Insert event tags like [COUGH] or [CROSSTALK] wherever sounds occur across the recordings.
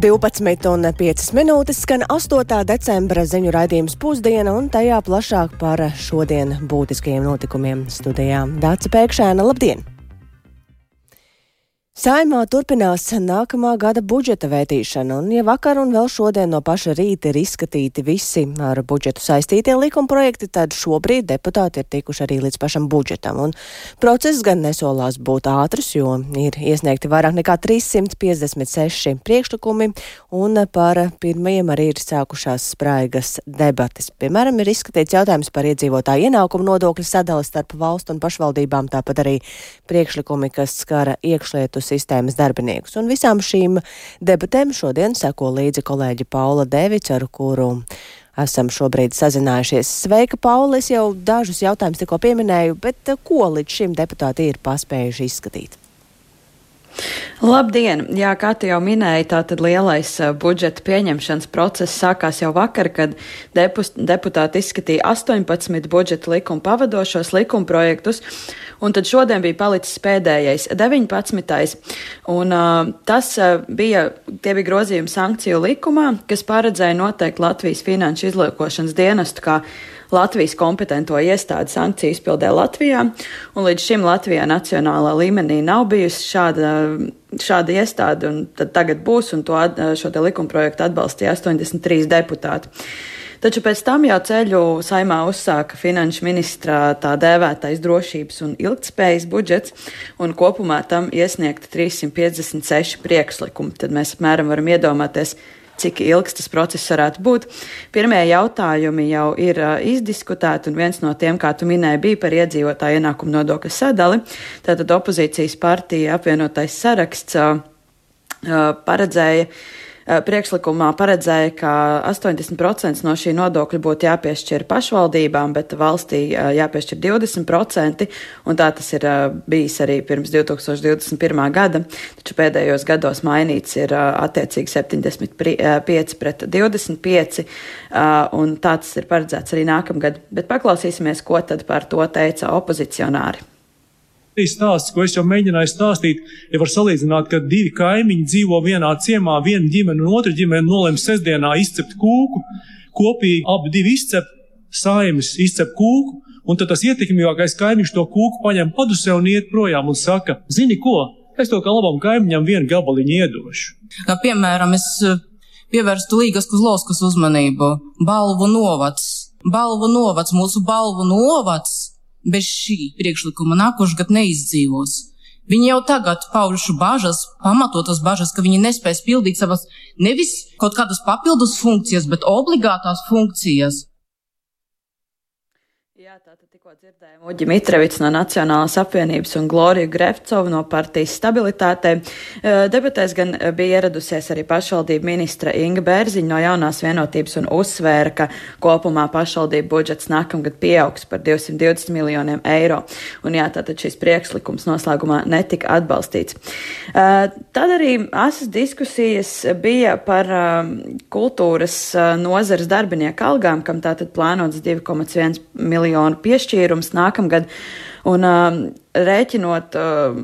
12 un 5 minūtes skan 8. decembra ziņu raidījums pusdiena un tajā plašāk par šodien būtiskajiem notikumiem studijā. Dāca Pēkšēna, labdien! Saimā turpinās nākamā gada budžeta vētīšana, un ja vakar un vēl šodien no paša rīta ir izskatīti visi ar budžetu saistītie likumprojekti, tad šobrīd deputāti ir tikuši arī līdz pašam budžetam. Un process gan nesolās būt ātrs, jo ir iesniegti vairāk nekā 356 priekšlikumi, un par pirmajiem arī ir sākušās spraigas debatas. Piemēram, ir izskatīts jautājums par iedzīvotāju ienākumu nodokļu sadali starp valstu un pašvaldībām, tāpat arī priekšlikumi, kas skara iekšlietus sistēmas darbiniekus. Un visām šīm debatēm šodien seko līdzi kolēģi Paula Devica, ar kuru esam šobrīd sazinājušies. Sveika, Paula! Es jau dažus jautājumus tikko pieminēju, bet eh, ko līdz šim deputāti ir paspējuši izskatīt? Labdien! Jā, kā tu jau minēji, tātad lielais uh, budžeta pieņemšanas process sākās jau vakar, kad depus, deputāti izskatīja 18 budžeta likuma pavadošos likumprojektus, un tad šodien bija palicis pēdējais 19. Un uh, tas uh, bija, tie bija grozījumi sankciju likumā, kas paredzēja noteikt Latvijas finanšu izliekošanas dienestu kā Latvijas kompetento iestādi sankciju izpildē Latvijā, un līdz šim Latvijā nacionālā līmenī nav bijusi šāda, šāda iestāde, un tagad būs, un to, šo likumprojektu atbalstīja 83 deputāti. Taču pēc tam jau ceļu saimā uzsāka finanšu ministrā tā dēvētais drošības un ilgtspējas budžets, un kopumā tam iesniegta 356 priekšlikumi. Tad mēs apmēram varam iedomāties, cik ilgs tas process varētu būt. Pirmie jautājumi jau ir izdiskutēti, un viens no tiem, kā tu minēji, bija par iedzīvotāju ienākumu nodokļu sadali. Tātad opozīcijas partija apvienotais saraksts paredzēja priekšlikumā paredzēja, ka 80% no šī nodokļa būtu jāpiešķir pašvaldībām, bet valstī eh, jāpiešķir 20%, un tā tas ir eh, bijis arī pirms 2021. gada, taču pēdējos gados mainīts ir attiecīgi 75 pret 25, un tā tas ir paredzēts arī nākamgad. Bet paklausīsimies, ko tad par to teica opozicionāri stāsts, ko es jau mēģināju stāstīt, ja var salīdzināt, ka divi kaimiņi dzīvo vienā ciemā, viena ģimene un otra ģimene nolem sestdienā izcept kūku, kopīgi abi divi izcep, saimes izcep kūku, un tad tas ietekmīgākais kaimiņš to kūku paņem padusē un iet projām un saka, zini ko, es to kā labam kaimiņam vienu gabaliņu iedošu. Kā piemēram, es eh, pievērstu Līgas Kuzlovskas uzmanību. Balvu novads. Balvu novads, mūsu balvu novads bez šī priekšlikuma nākošais gads neizdzīvos. Viņi jau tagad paužu bažas, pamatotas bažas, ka viņi nespēs pildīt savas nevis kaut kādas papildus funkcijas, bet obligātās funkcijas. Tātad tikko dzirdējām Uģi Mitrevits no Nacionālās apvienības un Gloriju Grefcovu no partijas stabilitātei. Debatēs gan bija ieradusies arī pašvaldība ministra Inga Bērziņa no jaunās vienotības un uzsvēra, ka kopumā pašvaldību budžets nākamgad pieaugs par 220 miljoniem eiro. Un jā, tātad šis priekšlikums noslēgumā netika atbalstīts. Tad arī asas diskusijas bija par kultūras nozares darbinieku algām, kam tātad plānots 2,1 miljonu miljonu piešķīrums nākamgad. Un uh, rēķinot uh,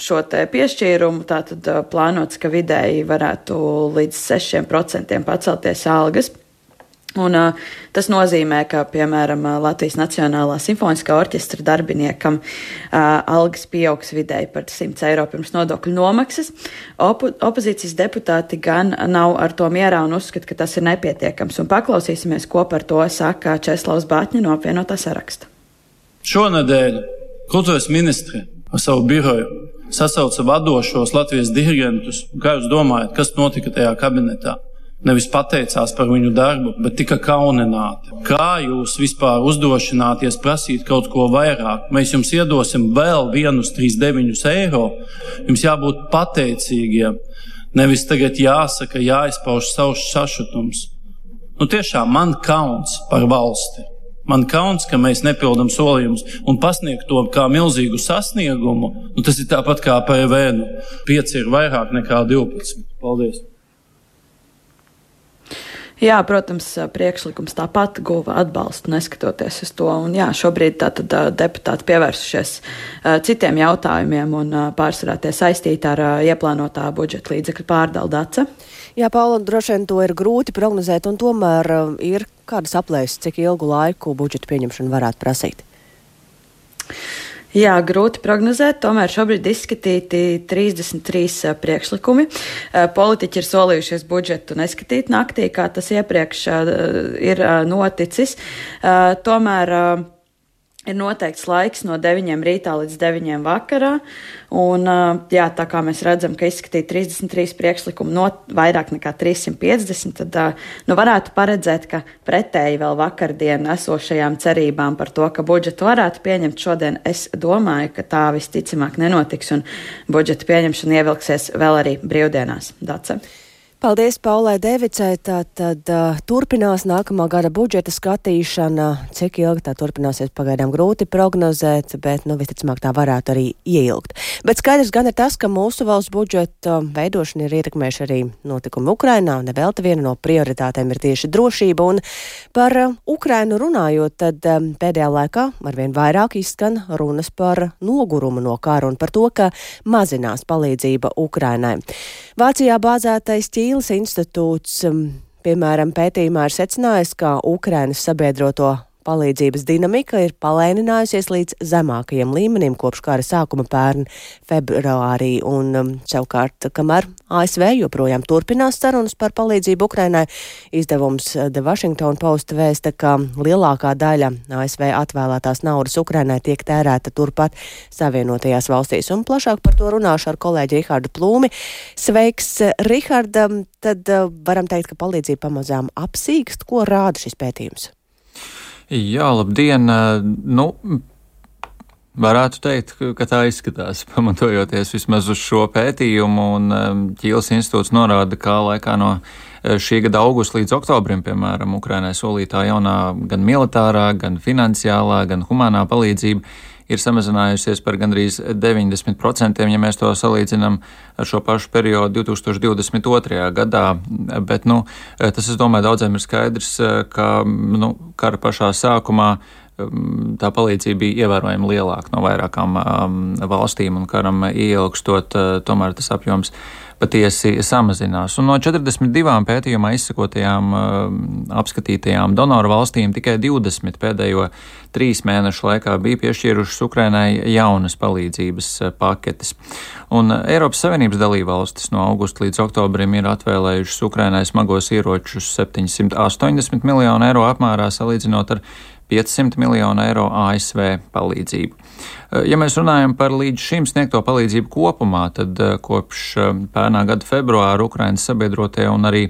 šo te piešķīrumu, tātad uh, plānots, ka vidēji varētu līdz 6% pacelties algas. Un, uh, tas nozīmē, ka, piemēram, Latvijas Nacionālā simfoniskā orķestra darbiniekam uh, algas pieaugs vidēji par 100 eiro pirms nodokļu nomaksas. Opo opozīcijas deputāti gan nav ar to mierā un uzskata, ka tas ir nepietiekams. Un paklausīsimies, ko par to saka Česlavs Bātņa no apvienotā saraksta. Šonadēļ kultūras ministri ar savu biroju sasauca vadošos Latvijas dirigentus. Kā jūs domājat, kas notika tajā kabinetā? Nevis pateicās par viņu darbu, bet tika kaunināti. Kā jūs vispār uzdrošināties prasīt kaut ko vairāk? Mēs jums iedosim vēl vienus 3,9 eiro. Jums jābūt pateicīgiem. Nevis tagad jāsaka, jāizpauž savs sašutums. Nu, tiešām man kauns par valsti. Man kauns, ka mēs nepildām solījumus un pasniegt to kā milzīgu sasniegumu. Nu, tas ir tāpat kā PVN. Pieci ir vairāk nekā 12. Paldies! Jā, protams, priekšlikums tāpat guva atbalstu, neskatoties uz to. Un, jā, šobrīd tātad deputāti pievērsušies citiem jautājumiem un pārsvarā tie saistīti ar ieplānotā budžeta līdzekļu pārdaldace. Jā, Paula, droši vien to ir grūti prognozēt, un tomēr ir kādas aplēses, cik ilgu laiku budžeta pieņemšana varētu prasīt. Jā, grūti prognozēt. Tomēr šobrīd izskatīti 33 priekšlikumi. Politiķi ir solījušies budžetu neskatīt naktī, kā tas iepriekš ir noticis. Tomēr ir noteikts laiks no 9 rītā līdz 9 vakarā. Un, jā, tā kā mēs redzam, ka izskatīt 33 priekšlikumu no vairāk nekā 350, tad nu, varētu paredzēt, ka pretēji vēl vakardien esošajām cerībām par to, ka budžetu varētu pieņemt šodien, es domāju, ka tā visticamāk nenotiks un budžeta pieņemšana ievilksies vēl arī brīvdienās. Dace. Paldies Paulai Devicai. Tātad uh, turpinās nākamā gada budžeta skatīšana. Cik ilgi tā turpināsies, pagaidām grūti prognozēt, bet, nu, visticamāk, tā varētu arī ieilgt. Bet skaidrs gan ir tas, ka mūsu valsts budžeta veidošana ir ietekmējuši arī notikumi Ukrainā. Nevelti viena no prioritātēm ir tieši drošība. Un par uh, Ukrainu runājot, tad um, pēdējā laikā arvien vairāk izskan runas par nogurumu no kara un par to, ka mazinās palīdzība Ukrainai. Vācijā bāzētais ķīlis Ķīles institūts, um, piemēram, pētījumā ir secinājis, ka Ukrainas sabiedroto Palīdzības dinamika ir palēninājusies līdz zemākajiem līmenim kopš kara sākuma pērn februārī, un um, savukārt, kamēr ASV joprojām turpinās sarunas par palīdzību Ukrainai, izdevums The Washington Post vēsta, ka lielākā daļa ASV atvēlētās naudas Ukrainai tiek tērēta turpat Savienotajās valstīs, un plašāk par to runāšu ar kolēģi Rihardu Plūmi. Sveiks, Riharda! Tad uh, varam teikt, ka palīdzība pamazām apsīkst, ko rāda šis pētījums. Jā, labdien! Nu, Varētu teikt, ka tā izskatās, [LAUGHS] pamatojoties vismaz uz šo pētījumu, un Ķīles institūts norāda, ka laikā no šī gada augusta līdz oktobrim, piemēram, Ukrainai solītā jaunā gan militārā, gan finansiālā, gan humanā palīdzība ir samazinājusies par gandrīz 90%, ja mēs to salīdzinām ar šo pašu periodu 2022. gadā. Bet, nu, tas, es domāju, daudziem ir skaidrs, ka nu, kara pašā sākumā um, tā palīdzība bija ievērojami lielāka no vairākām um, valstīm, un karam ieilgstot, uh, tomēr tas apjoms patiesi samazinās. Un no 42 pētījumā izsakotajām apskatītajām donoru valstīm tikai 20 pēdējo trīs mēnešu laikā bija piešķīrušas Ukrainai jaunas palīdzības paketes. Un Eiropas Savienības dalībvalstis no augusta līdz oktobrim ir atvēlējušas Ukrainai smagos ieročus 780 miljonu eiro apmērā salīdzinot ar 500 miljonu eiro ASV palīdzību. Eh, ja mēs runājam par līdz šim sniegto palīdzību kopumā, tad eh, kopš eh, pērnā gada februāra Ukrainas sabiedrotie un arī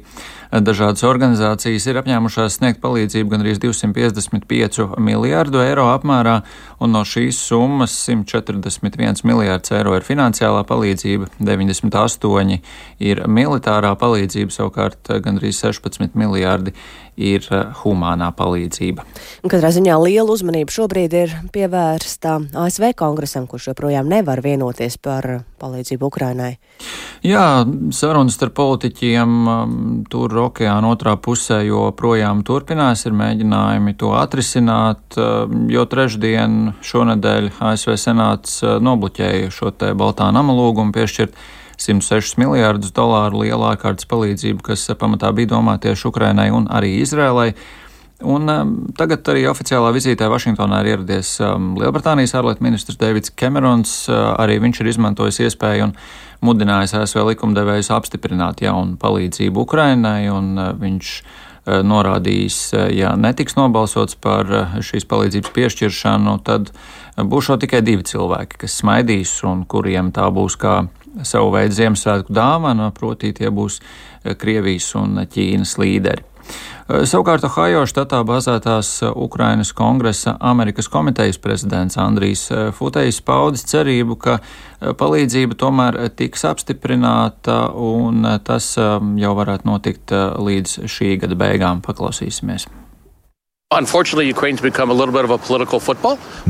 dažādas organizācijas ir apņēmušās sniegt palīdzību gandrīz 255 miljārdu eiro apmērā, un no šīs summas 141 miljārds eiro ir finansiālā palīdzība, 98 ir militārā palīdzība, savukārt gandrīz 16 miljārdi ir humānā palīdzība. Katrā ziņā liela uzmanība šobrīd ir pievērsta ASV kongresam, kurš joprojām nevar vienoties par palīdzību Ukrainai. Jā, sarunas starp politiķiem um, tur okeāna otrā pusē joprojām turpinās, ir mēģinājumi to atrisināt, um, jo trešdien šonadēļ ASV senāts uh, nobloķēja šo te Baltā nama lūgumu piešķirt 106 miljārdus dolāru lielu ārkārtas palīdzību, kas uh, pamatā bija domāta tieši Ukrainai un arī Izrēlai. Un, um, tagad arī oficiālā vizītē Vašingtonā ir ieradies um, Lielbritānijas ārlietu ministrs Deivids Kemerons. Uh, arī viņš ir izmantojis iespēju un mudinājis ASV likumdevējus apstiprināt jaunu palīdzību Ukrainai, un uh, viņš uh, norādījis, uh, ja netiks nobalsots par uh, šīs palīdzības piešķiršanu, tad būs jau tikai divi cilvēki, kas smaidīs un kuriem tā būs kā savu veidu Ziemassvētku dāvana, proti tie būs uh, Krievijas un Ķīnas līderi. Eh, savukārt Ohio štatā bazētās eh, Ukrainas kongresa Amerikas komitejas prezidents Andrijs eh, Futejs paudis cerību, ka palīdzība tomēr tiks apstiprināta un tas jau varētu notikt līdz šī gada beigām. Paklausīsimies!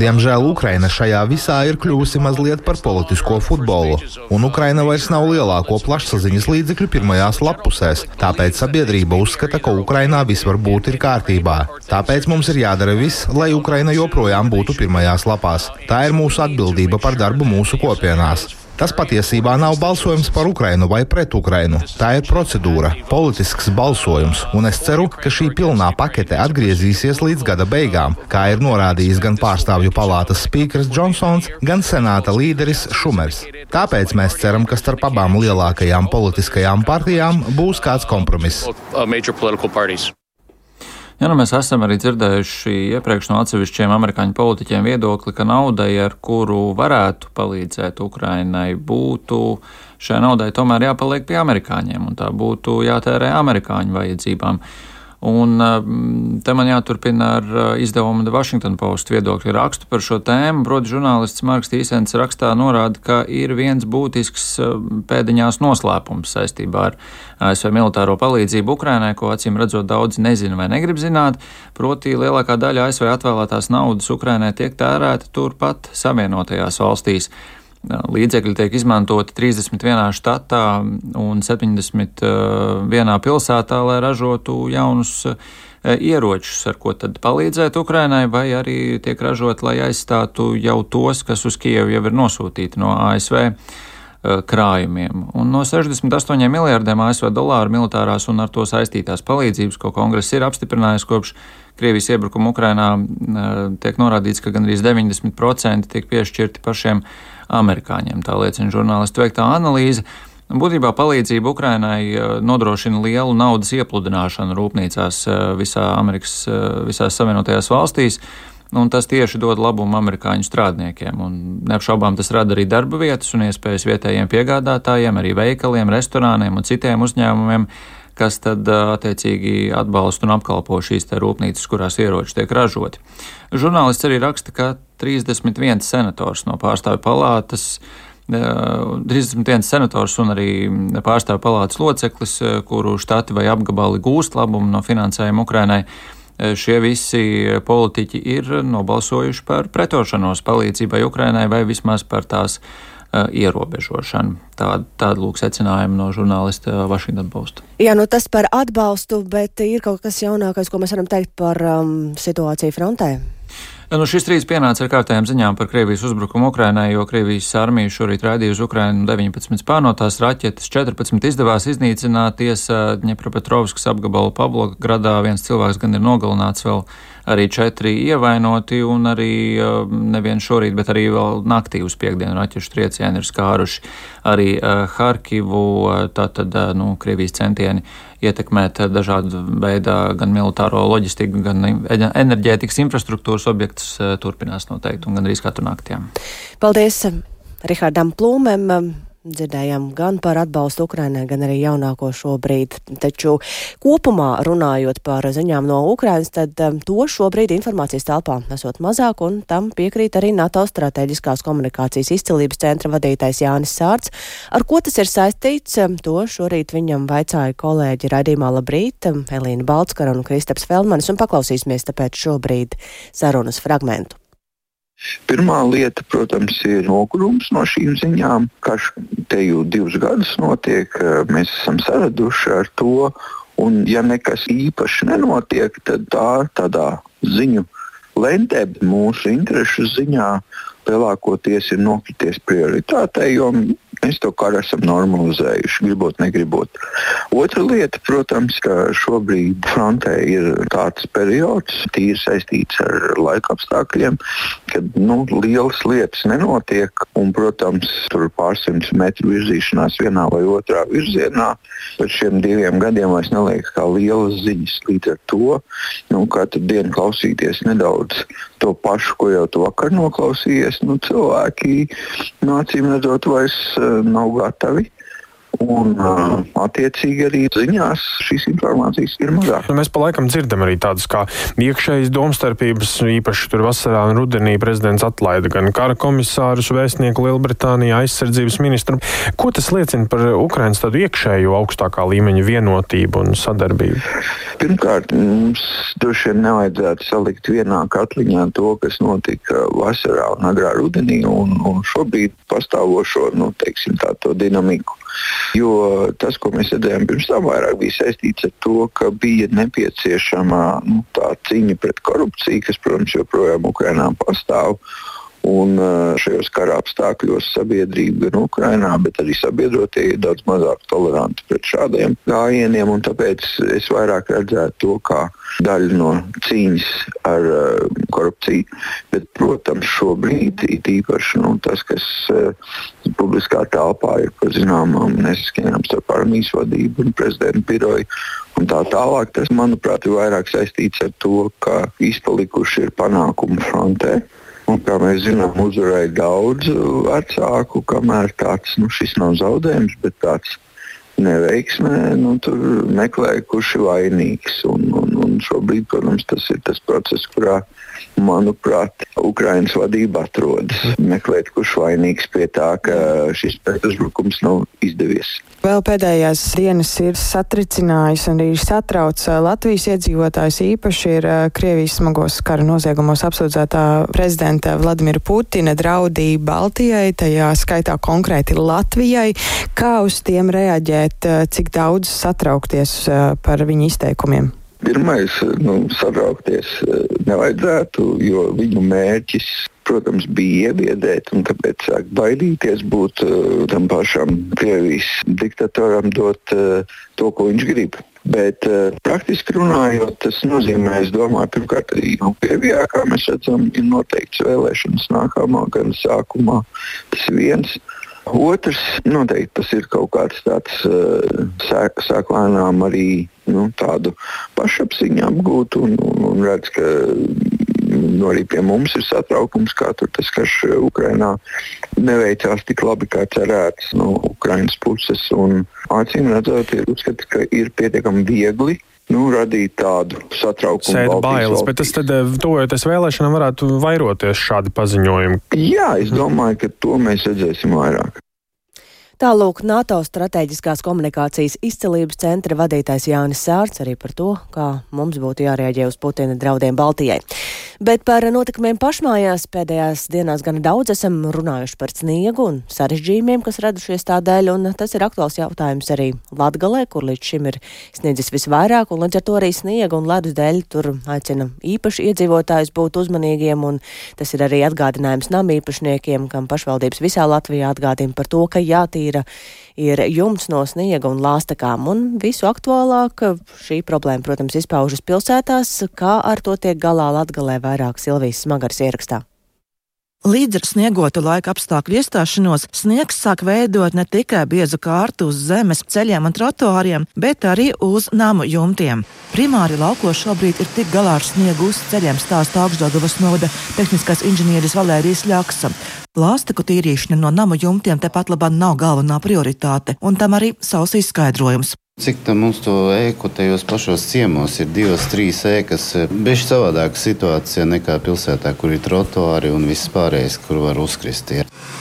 Diemžēl Ukraina šajā visā ir kļuvusi mazliet par politisko futbolu, un Ukraina vairs nav lielāko plašsaziņas līdzekļu pirmajās lapusēs, tāpēc sabiedrība uzskata, ka Ukrainā viss varbūt ir kārtībā. Tāpēc mums ir jādara viss, lai Ukraina joprojām būtu pirmajās lapās. Tā ir mūsu atbildība par darbu mūsu kopienās. Tas patiesībā nav balsojums par Ukrainu vai pret Ukrainu. Tā ir procedūra, politisks balsojums, un es ceru, ka šī pilnā pakete atgriezīsies līdz gada beigām, kā ir norādījis gan pārstāvju palātas spīkers Džonsons, gan senāta līderis Šumers. Tāpēc mēs ceram, ka starp abām lielākajām politiskajām partijām būs kāds kompromiss. Ja nu mēs esam arī dzirdējuši iepriekš no atsevišķiem amerikāņu politiķiem viedokli, ka naudai, ar kuru varētu palīdzēt Ukrainai, būtu šai naudai tomēr jāpaliek pie amerikāņiem, un tā būtu jātērē amerikāņu vajadzībām. Un mm, te man jāturpina ar uh, izdevumu The Washington Post viedokļu rakstu par šo tēmu. Proti, žurnālists Marks Tīsens rakstā norāda, ka ir viens būtisks uh, pēdiņās noslēpums saistībā ar ASV militāro palīdzību Ukrainai, ko acīm redzot daudzi nezina vai negrib zināt. Proti, lielākā daļa ASV atvēlētās naudas Ukrainai tiek tērēta turpat Savienotajās valstīs. Līdzekļi tiek izmantoti 31 štatā un 71 pilsētā, lai ražotu jaunus ieročus, ar ko tad palīdzēt Ukrainai, vai arī tiek ražot, lai aizstātu jau tos, kas uz Kievu jau ir nosūtīti no ASV krājumiem. Un no 68 miljardiem ASV dolāru militārās un ar to saistītās palīdzības, ko kongress ir apstiprinājis kopš Krievijas iebrukuma Ukrainā, tiek norādīts, ka gandrīz 90% tiek piešķirti pašiem amerikāņiem. Tā liecina žurnālistu veiktā analīze. Būtībā palīdzība Ukrainai eh, nodrošina lielu naudas iepludināšanu rūpnīcās eh, visā Amerikas, eh, visās Savienotajās valstīs, un tas tieši dod labumu amerikāņu strādniekiem. Un neapšaubām tas rada arī darba vietas un iespējas vietējiem piegādātājiem, arī veikaliem, restorāniem un citiem uzņēmumiem, kas tad attiecīgi atbalsta un apkalpo šīs rūpnīcas, kurās ieroči tiek ražoti. Žurnālists arī raksta, ka 31 senators no pārstāvju palātas 31 senators un arī pārstāvju palātas loceklis, kuru štati vai apgabali gūst labumu no finansējuma Ukrainai. Šie visi politiķi ir nobalsojuši par pretošanos palīdzībai Ukrainai vai vismaz par tās ierobežošanu. Tāda, tāda lūk secinājuma no žurnālista Washington Post. Jā, nu tas par atbalstu, bet ir kaut kas jaunākais, ko mēs varam teikt par um, situāciju frontē. Nu, šis strīds pienāca ar kārtējām ziņām par Krievijas uzbrukumu Ukrainai, jo Krievijas armija šorīt raidīja uz Ukrainu 19 spārnotās raķetes, 14 izdevās iznīcināt tiesa Ņepropetrovskas apgabalu Pavlogradā, viens cilvēks gan ir nogalināts vēl arī četri ievainoti, un arī nevien šorīt, bet arī vēl naktī uz piekdienu raķešu triecieni ir skāruši arī Harkivu, tātad, nu, Krievijas centieni ietekmēt dažādu veidu gan militāro loģistiku, gan enerģētikas infrastruktūras objektus eh, turpinās noteikti un gan arī katru naktī. Paldies Rihardam Plūmēm! Dzirdējām gan par atbalstu Ukrainai, gan arī jaunāko šobrīd. Taču kopumā runājot par ziņām no Ukrainas, tad um, to šobrīd informācijas telpā esot mazāk, un tam piekrīt arī NATO strateģiskās komunikācijas izcilības centra vadītājs Jānis Sārts. Ar ko tas ir saistīts, um, to šorīt viņam vaicāja kolēģi raidījumā Labrīt, um, Elīna Baltskara un Kristaps Feldmanis, un paklausīsimies tāpēc šobrīd sarunas fragmentu. Pirmā lieta, protams, ir nogurums no šīm ziņām. Karš te jau divus gadus notiek, mēs esam saraduši ar to. Un, ja nekas īpaši nenotiek, tad tā tādā ziņu lentē mūsu interesu ziņā lielākoties ir nokrities prioritātei, jo Mēs to kā esam normalizējuši, gribot, negribot. Otra lieta, protams, ka šobrīd frontē ir tāds periods, tīri saistīts ar laika apstākļiem, kad nu, lielas lietas nenotiek. Un, protams, tur pārsimts metru virzīšanās vienā vai otrā virzienā pēc šiem diviem gadiem vairs neliekas kā lielas ziņas. Līdz ar to nu, katru dienu klausīties nedaudz to pašu, ko jau tu vakar noklausījies, nu, cilvēki, acīm redzot, vairs uh, nav gatavi. Un, uh, attiecīgi, arī ziņās šīs informācijas ir mazāk. Nu, mēs pa laikam dzirdam arī tādas kā iekšējas domstarpības, īpaši tur vasarā un rudenī prezidents atlaida gan kara komisārus, vēstnieku Lielbritānijā, aizsardzības ministru. Ko tas liecina par Ukrainas tādu iekšējo augstākā līmeņa vienotību un sadarbību? Pirmkārt, mums droši vien nevajadzētu salikt vienā katliņā to, kas notika vasarā un agrā rudenī, un, un šobrīd pastāvošo nu, teiksim, tā, dinamiku. Jo tas, ko mēs redzējām pirms tam, vairāk bija saistīts ar to, ka bija nepieciešama nu, tā cīņa pret korupciju, kas, protams, joprojām Ukrainā pastāv. Un šajos kara apstākļos sabiedrība gan Ukrainā, bet arī sabiedrotie ir daudz mazāk toleranti pret šādiem gājieniem. Tāpēc es vairāk redzētu to kā daļu no cīņas ar uh, korupciju. Bet, protams, šobrīd ir īpaši nu, tas, kas uh, publiskā telpā ir par zināmām nesaskaņām starp armijas vadību un prezidenta biroju. Un tā tālāk, tas, manuprāt, ir vairāk saistīts ar to, ka izpalikuši ir panākumi frontē. Un, kā mēs zinām, uzvarēja daudz vecāku, kamēr tāds nu, nav zaudējums, bet tāds neveiksmē, nu, tur meklēja, kurš ir vainīgs. Un, un, un šobrīd, protams, tas ir tas process, kurā, manuprāt, Ukraiņas vadība atrodas. Meklēt, kurš vainīgs pie tā, ka šis pretuzbrukums nav izdevies. Vēl pēdējās dienas ir satricinājis un arī satrauc Latvijas iedzīvotājs. Īpaši ir Krievijas smagos kara noziegumos apsūdzētā prezidenta Vladimira Putina draudība Baltijai, tajā skaitā konkrēti Latvijai. Kā uz tiem reaģēt, cik daudz satraukties par viņu izteikumiem? Pirmais, nu, satraukties nevajadzētu, jo viņu mērķis protams, bija iebiedēt, un tāpēc sāk baidīties būt uh, tam pašam Krievijas diktatoram dot to, ko viņš grib. Bet praktiski runājot, tas nozīmē, es domāju, pirmkārt, arī nu, Krievijā, kā mēs redzam, ir noteikts vēlēšanas nākamā gada sākumā. Tas viens. Otrs, noteikti tas ir kaut kāds tāds sāk, sāk lēnām arī nu, tādu pašapziņu apgūt un, un, un redz, ka nu, arī pie mums ir satraukums, kā tur tas karš Ukrainā neveicās tik labi, kā cerēts no Ukrainas puses. Acīm redzot, ir uzskats, ka ir pietiekami viegli nu, radīt tādu satraukumu. Sēdi bailes, bet tas tad, eh, tuvojoties vēlēšanām, varētu vairoties šādi paziņojumi. Jā, es domāju, ka to mēs redzēsim vairāk. Tālūk, NATO strateģiskās komunikācijas izcelības centra vadītājs Jānis Sārts arī par to, kā mums būtu jārēģē uz Putina draudiem Baltijai. Bet par notikumiem pašmājās pēdējās dienās gan daudz esam runājuši par sniegu un sarežģījumiem, kas radušies tādēļ, un tas ir aktuāls jautājums arī Latgalē, kur līdz šim ir sniedzis visvairāk, un līdz ar to arī sniega un ledus dēļ tur aicina īpaši iedzīvotājus būt uzmanīgiem, un tas ir arī atgādinājums nam īpašniekiem, kam pašvaldības visā Latvijā atgādina par to, ka jātīra ir, ir jumts no sniega un lāstakām. Un visu aktuālāk šī problēma, protams, izpaužas pilsētās, kā ar to tiek galā Latgalē vairāk Silvijas smagars ierakstā. Līdz ar sniegotu laika apstākļu iestāšanos, sniegs sāk veidot ne tikai biezu kārtu uz zemes, ceļiem un trotuāriem, bet arī uz namu jumtiem. Primāri laukos šobrīd ir tik galā ar sniegu uz ceļiem stāsta augstdodavas novada tehniskais inženieris Valērijas Ļaksa. Plāstiku tīrīšana no namu jumtiem tepat labā nav galvenā prioritāte, un tam arī savs izskaidrojums. Cik tā mums to ēku tajos pašos ciemos ir divas, trīs ēkas. Bežs savādāka situācija nekā pilsētā, kur ir trotuāri un viss pārējais, kur var uzkrist.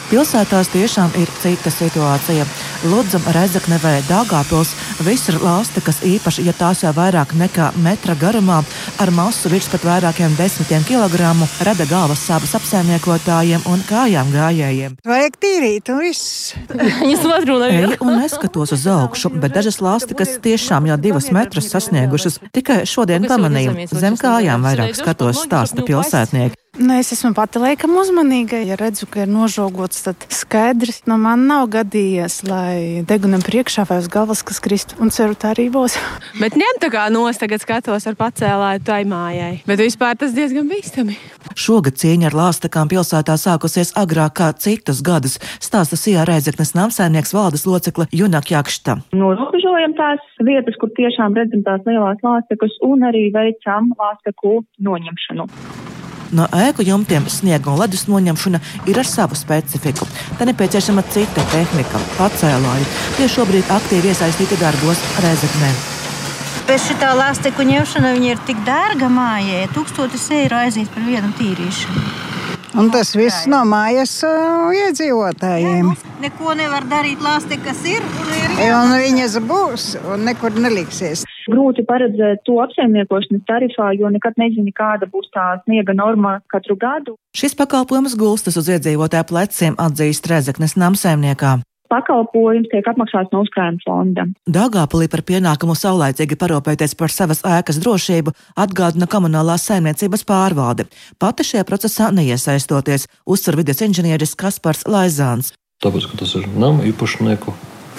Pilsētās tiešām ir cita situācija. Ludzam, Rezekne vai Dāngāpils visur lāsti, kas īpaši, ja tās jau vairāk nekā metra garumā, ar masu virs pat vairākiem desmitiem kilogramu, rada galvas sāpes apsaimniekotājiem un kājām gājējiem. Vajag tīrīt, un viss. Viņas vadruna ir. Un neskatos uz augšu, bet dažas lāsti, kas tiešām jau divus metrus sasniegušas, tikai šodien pamanīju. Zem kājām vairāk skatos, stāsta pilsētnieki. Nu, es esmu pati laikam uzmanīga. Ja redzu, ka ir nožogots, tad skaidrs. Nu, man nav gadījies, lai degunam priekšā vai uz galvas kas kristu, un ceru, tā arī būs. [LAUGHS] Bet ņem tā kā nos, tagad skatos ar pacēlāju tai mājai. Bet vispār tas diezgan bīstami. Šogad cīņa ar lāstakām pilsētā sākusies agrāk kā citus gadus, stāsta Sijā Reizeknes namsēmnieks valdes locekle Junak Jakšta. Norobežojam tās vietas, kur tiešām redzam tās lielās lāstakas un arī veicam lāstaku noņemšanu. No ēku jumtiem sniega un ledus noņemšana ir ar savu specifiku. Tā nepieciešama cita tehnika - pacēlāji. Tie šobrīd aktīvi iesaistīti darbos Rezeknē. Bez šī lāsteku ņemšana ir tik dārga mājai. Tūkstotis eiro aiziet par vienu tīrīšanu. Un tas viss no mājas uh, iedzīvotājiem. Jā, nu, neko nevar darīt, lāsti, kas ir. ir un viņas būs un nekur neliksies. Grūti paredzēt to apsaimniekošanas tarifā, jo nekad nezini, kāda būs tā sniega norma katru gadu. Šis pakalpojums gulstas uz iedzīvotāju pleciem atzīst Rezeknes namsaimniekā pakalpojums tiek apmaksāts no uzkrājuma fonda. Dāngāpulī par pienākumu saulēcīgi parūpēties par savas ēkas drošību atgādina komunālās saimniecības pārvalde. Pati šajā procesā neiesaistoties, uzsver vides inženieris Kaspars Laizāns. Tāpēc, ka tas ir nama īpašnieku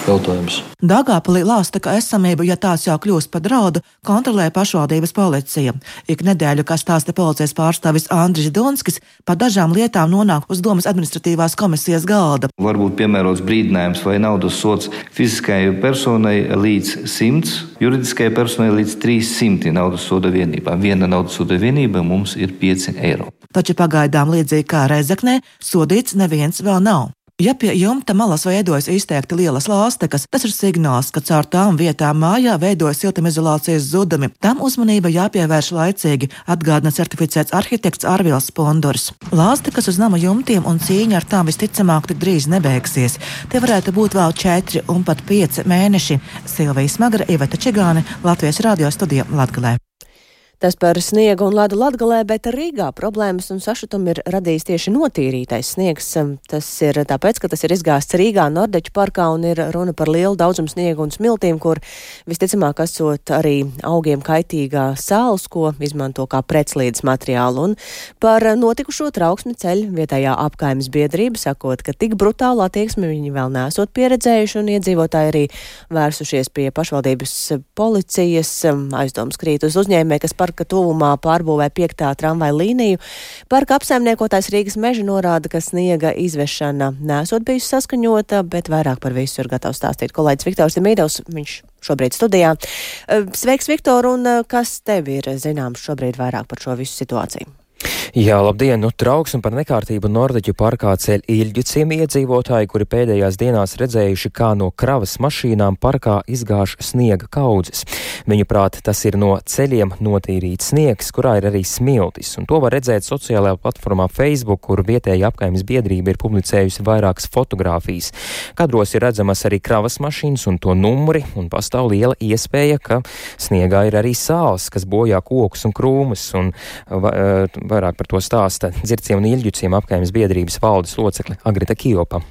jautājums. Dāngāpulī lāsta, ka esamību, ja tās jau kļūst par draudu, kontrolē pašvaldības policija. Ik nedēļu, kā stāsta policijas pārstāvis Andris Donskis, pa dažām lietām nonāk uz domas administratīvās komisijas galda. Varbūt piemērots brīdinājums vai naudas sots fiziskajai personai līdz 100, juridiskajai personai līdz 300 naudas soda vienībām. Viena naudas soda vienība mums ir 5 eiro. Taču pagaidām līdzīgi kā Reizeknē, sodīts neviens vēl nav. Ja pie jumta malas veidojas izteikti lielas lāstekas, tas ir signāls, ka caur tām vietām mājā veidojas siltumizolācijas zudumi. Tam uzmanība jāpievērš laicīgi, atgādina certificēts arhitekts Arvils Pondors. Lāstekas uz nama jumtiem un cīņa ar tām visticamāk tik drīz nebeigsies. Te varētu būt vēl četri un pat pieci mēneši. Silvija Smagra, Iveta Čigāne, Latvijas radio studija Latgalē. Tas par sniegu un ledu latgalē, bet Rīgā problēmas un sašutumu ir radījis tieši notīrītais sniegs. Tas ir tāpēc, ka tas ir izgāsts Rīgā Nordeču parkā un ir runa par lielu daudzumu sniegu un smiltīm, kur visticamāk esot arī augiem kaitīgā sāls, ko izmanto kā pretslīdes materiālu. Un par notikušo trauksmi ceļ vietējā apkaimes biedrība, sakot, ka tik brutālu attieksmi viņi vēl nesot pieredzējuši un iedzīvotāji arī vērsušies pie pašvaldības policijas. Aizdomas krīt uz uzņēmē, kas par parka tuvumā pārbūvē piektā tramvaja līniju. Parka apsaimniekotājs Rīgas meža norāda, ka sniega izvešana nesot bijusi saskaņota, bet vairāk par visu ir gatavs stāstīt kolēģis Viktors Demīdovs. Viņš šobrīd studijā. Sveiks, Viktor, un kas tev ir zināms šobrīd vairāk par šo visu situāciju? Jā, labdien! Nu, trauksmi par nekārtību Nordeģu parkā ceļ Ilģiciem iedzīvotāji, kuri pēdējās dienās redzējuši, kā no kravas mašīnām parkā izgāž sniega kaudzes. Viņu prāt, tas ir no ceļiem notīrīts sniegs, kurā ir arī smiltis, un to var redzēt sociālajā platformā Facebook, kur vietēja apkaimes biedrība ir publicējusi vairākas fotogrāfijas. Kadros ir redzamas arī kravas mašīnas un to numuri, un pastāv liela iespēja, ka sniegā ir arī sāls, kas bojā kokus un krūmus, un vairāk par to stāsta dzirciem un ilģuciem apkaimes biedrības valdes locekle Agrita Kijopa.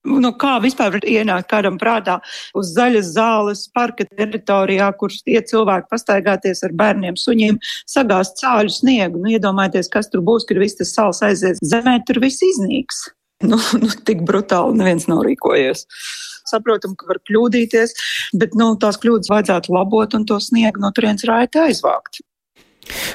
Nu, kā vispār ienākt kādam prātā uz zaļas zāles parka teritorijā, kur tie cilvēki pastaigāties ar bērniem, suņiem, sagāzt cāļu sniegu? Nu, iedomājieties, kas tur būs, kad viss tas sals aizies zemē, tur viss iznīks. [LAUGHS] Nu, nu, tik brutāli neviens nav rīkojies. Saprotam, ka var kļūdīties, bet nu, tās kļūdas vajadzētu labot un to sniegu no turienes raiti aizvākt.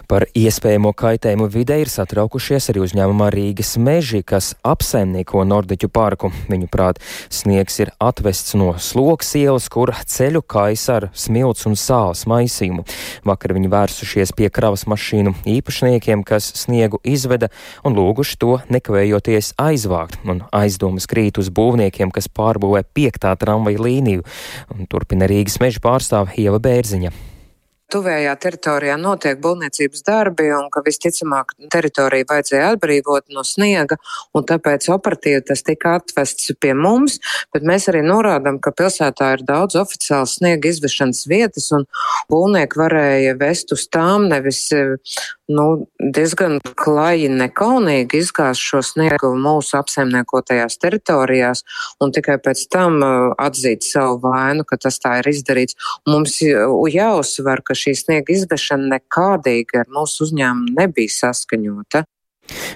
Par iespējamo kaitējumu vidē ir satraukušies arī uzņēmumā Rīgas meži, kas apsaimnieko Nordiķu parku. Viņu prāt, sniegs ir atvests no sloks ielas, kur ceļu kais ar smilts un sāls maisījumu. Vakar viņi vērsušies pie kravas mašīnu īpašniekiem, kas sniegu izveda un lūguši to nekavējoties aizvākt. Un aizdomas krīt uz būvniekiem, kas pārbūvē piektā tramvaja līniju. Un turpina Rīgas meža pārstāve Ieva Bērziņa tuvējā teritorijā notiek būvniecības darbi un ka visticamāk teritoriju vajadzēja atbrīvot no sniega, un tāpēc operatīvi tas tika atvests pie mums, bet mēs arī norādām, ka pilsētā ir daudz oficiāls sniega izvešanas vietas, un būvnieki varēja vest uz tām nevis nu, diezgan klaji nekaunīgi izgāzt šo sniegu mūsu apsaimniekotajās teritorijās un tikai pēc tam uh, atzīt savu vainu, ka tas tā ir izdarīts. Mums jāuzsver, ka šī sniega izvešana nekādīgi ar mūsu uzņēmumu nebija saskaņota.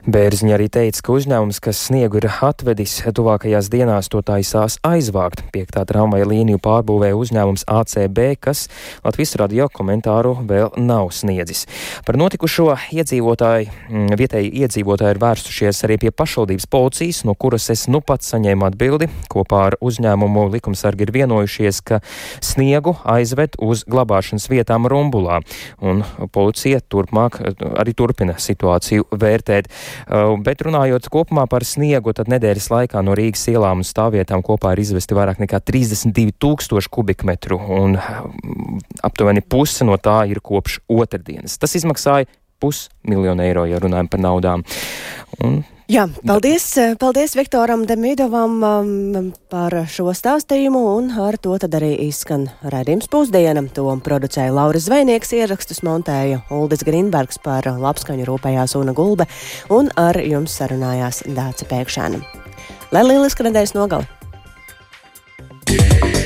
Bērziņa arī teica, ka uzņēmums, kas sniegu ir atvedis, tuvākajās dienās to taisās aizvākt. Piektā tramvaja līniju pārbūvē uzņēmums ACB, kas Latvijas radio komentāru vēl nav sniedzis. Par notikušo iedzīvotāju, mm, vietēji iedzīvotāji ir vērstušies arī pie pašvaldības policijas, no kuras es nu pats saņēmu atbildi. Kopā ar uzņēmumu likumsargi ir vienojušies, ka sniegu aizved uz glabāšanas vietām Rumbulā, un policija turpmāk arī turpina situāciju vērtēt vērtēt. Uh, bet runājot kopumā par sniegu, tad nedēļas laikā no Rīgas ielām un stāvvietām kopā ir izvesti vairāk nekā 32 tūkstoši kubikmetru, un mm, aptuveni puse no tā ir kopš otrdienas. Tas izmaksāja pusmiljonu eiro, ja runājam par naudām. Un Jā, paldies, paldies Viktoram Demidovam um, par šo stāstījumu, un ar to tad arī izskan raidījums pusdiena. To producēja Lauris Zvēnieks, ierakstus montēja Uldis Grinbergs par labskaņu rūpējās Una Gulbe, un ar jums sarunājās Dāca Pēkšēna. Lai lieliski nedēļas nogali! Yeah.